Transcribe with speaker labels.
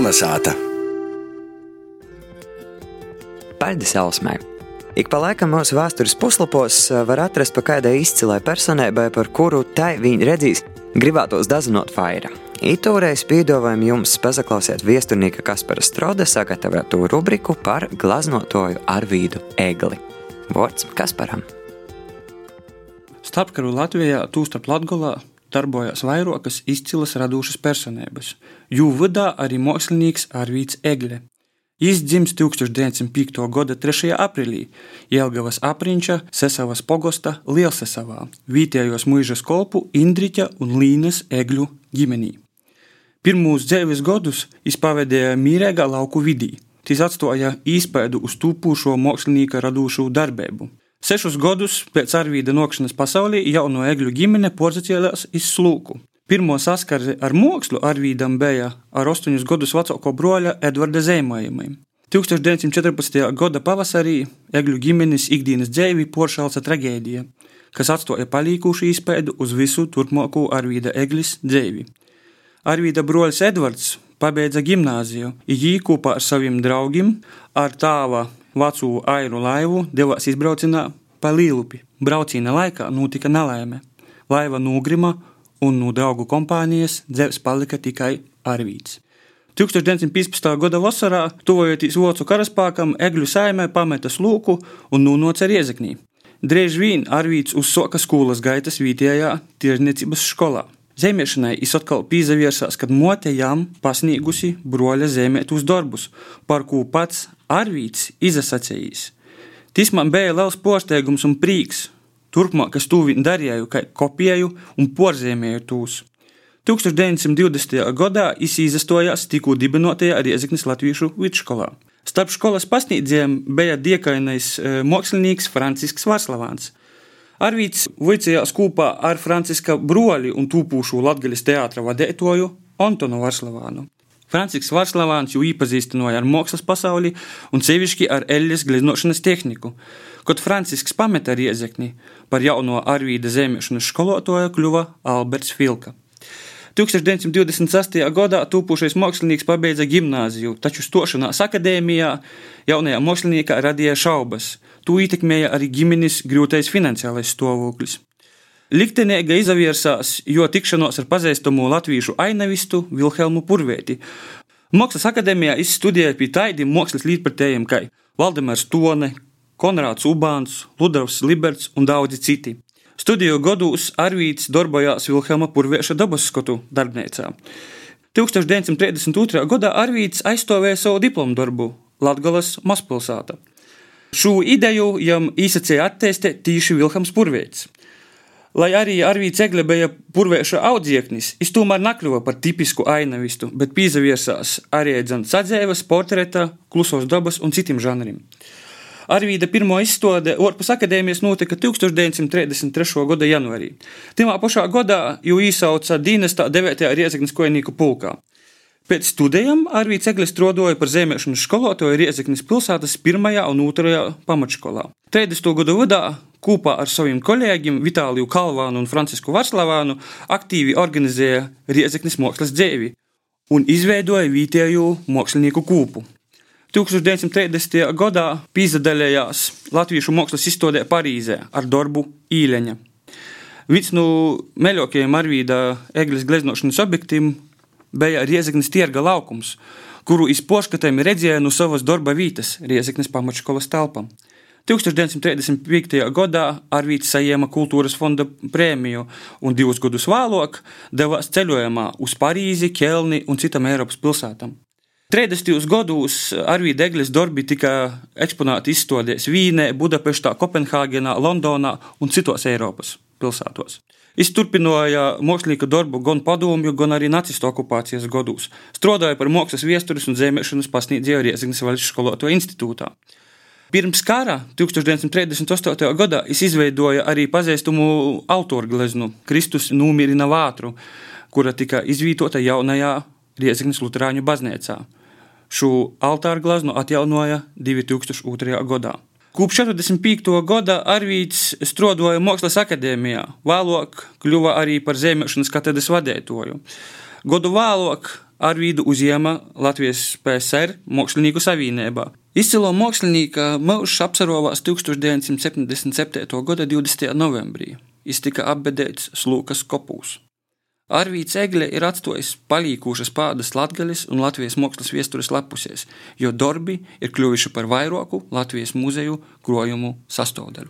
Speaker 1: Kolnesāta!
Speaker 2: Paļģis Elsmē. Ik pa laikam mūsu vēstures puslapos eh, var atrast pa kādai izcilai personībai, par kuru tai viņi redzīs, gribētos dazinot vaira. Itūreiz piedāvājam jums pazaklausiet viesturnieka Kaspara Strode sagatavotu rubriku par glaznotoju Arvīdu Egli. Vārds Kasparam.
Speaker 3: Starpkaru Latvijā, tūstarp Latgolā, darbojās vairākas izcilas radošas personības. Jū vadā arī mākslinieks Arvīts Egle. Viņš dzimis 1905. gada 3. aprīlī Jelgavas apriņķa Sesavas pogosta Lielsesavā, vietējos mūžas kolpu Indriķa un Līnes Egļu ģimenī. Pirmos dzīves gadus viņš pavadīja mīrīgā lauku vidī. Tas atstāja īspēju uz tūpošo mākslinieka radošu darbību. Sešus gadus pēc Arvīda nokšanas pasaulē jauno egļu ģimene porzacēlās iz slūku. Pirmo saskarzi ar mākslu Arvīdam bija ar 8 gadus vecāko broļa Edvarda zīmējumiem. 1914. gada pavasarī egļu ģimenes ikdienas dzīvi poršālca traģēdija, kas atstāja palīkušu izpēdu uz visu turpmāko Arvīda eglis dzīvi. Arvīda broļs Edvards pabeidza gimnāziju, jī kopā ar saviem draugiem, ar tāva vecu airu laivu devās izbraucienā pa Līlupi. Brauciena laikā notika nelaime. Laiva nogrima un no draugu kompānijas dzēvs palika tikai Arvīts. 1915. gada vasarā, tuvojoties Vācu karaspēkam, Egļu saimē pameta lūku un nonāca Riezeknī. Drīz vien Arvīts uzsāka skolas gaitas vietējā tirzniecības skolā. Zemiešanai es atkal pīzaviesās, kad mote jām pasniegusi broļa zemētus darbus, par ko pats Arvīts izsacījis. Tas man bija liels posteigums un prīks. Turpmāk es to darīju, kā kopēju un porzīmēju tos. 1920. gadā es izstojos tikko dibinotajā Rieziknis Latviešu vidusskolā. Starp skolas pasniedzējiem bija diekainais eh, mākslinieks Francisks Varslavāns. Arvīts vicējās kopā ar Franciska broļi un tūpūšu Latgaļas teātra vadētoju Antonu Varslavānu. Francisks Varslavāns jau iepazīstināja ar mākslas pasauli un sevišķi ar eļļas gleznošanas tehniku. Kad Francisks pameta riezekni, par jauno Arvīda zemiešanas skolotāju kļuva Alberts Filka. 1926. gadā tūpošais mākslinieks pabeidza gimnāziju, taču stošanās akadēmijā jaunajā māksliniekā radīja šaubas. To ietekmēja arī ģimenes grūtais finansiālais stāvoklis. Liktenīga izaviersās, jo tikšanos ar pazīstamo latviešu ainavistu Vilhelmu Purvēti. Mākslas akadēmijā izstudēja pie tādiem mākslas līdzpratējiem kā Valdemārs Tone, Konrāds Ubāns, Ludovs Liberts un daudzi citi. Studiju gados Arvīts darbojās Vilhelma Purvēša dabasskotu darbnīcā. 1932. gadā Arvīts aizstāvēja savu diplomu darbu Latgolas mazpilsētā. Šo ideju jam īsacēja attīstīt tieši Vilhelms Purvēts. Lai arī Arvīts Egle bija purvēša audzieknis, viņš tomēr nekļuva par tipisku ainavistu, bet pīzaviesās arī dzēnas atzēves, portreta, klusos dabas un citiem žanriem. Arvīda pirmo izstāde Orpus akadēmijas notika 1933. gada janvārī. Timā pašā gadā jau īsauca dienestā 9. Riezeknas kojnieku pulkā. Pēc studijām Arvīts Eglis strādāja par zemēšanas skolotāju Riezeknas pilsētas 1. un 2. pamatskolā. 30. gadu vadā kopā ar saviem kolēģiem Vitāliju Kalvānu un Francisku Varslavānu aktīvi organizēja Riezeknis mākslas dzēvi un izveidoja vietējo mākslinieku kūpu. 1930. gadā pīzadaļējās Latviešu mākslas izstādē Parīzē ar darbu īleņa. Viens no meļākajiem Arvīda eglis gleznošanas objektiem bija Riezeknis tirga laukums, kuru izpoškatēm redzēja no savas darba vietas Riezeknis pamatškolas telpām. 1935. gadā Arvīts saņēma kultūras fonda prēmiju un divus gadus vēlāk devās ceļojumā uz Parīzi, Kelni un citām Eiropas pilsētām. 30. gados Arvīda Eglis darbi tika eksponēti izstādēs Vīnē, Budapeštā, Kopenhāgenā, Londonā un citos Eiropas pilsētos. Es turpināju mākslinieku darbu gan padomju, gan arī nacistu okupācijas gados. Strādāju par mākslas vēstures un zemēšanas pasniedzēju Riezignas valsts skolotāju institūtā. Pirms kara 1938. gadā es izveidoju arī pazīstamu autoru gleznu Kristus Nūmirina Vātru, kura tika izvietota jaunajā Rieziknas Lutāņu baznīcā. Šo altāru gleznu atjaunoja 2002. gadā. Kopš 45. gada Arvīts strādāja Mākslas akadēmijā, vēlāk kļuva arī par zemēšanas katedras vadītāju. Godu vēlāk Arvīdu uzņēma Latvijas PSR Mākslinieku savienībā. Izcilo mākslinieka mūžs apsarovās 1977. gada 20. novembrī. Viņš tika apbedēts Slūkas kopūs. Arvīts Egle ir atstājis palīkūšas pādas Latvijas un Latvijas mākslas vēstures lapusēs, jo darbi ir kļuvuši par vairāku Latvijas muzeju krojumu sastāvdaļu.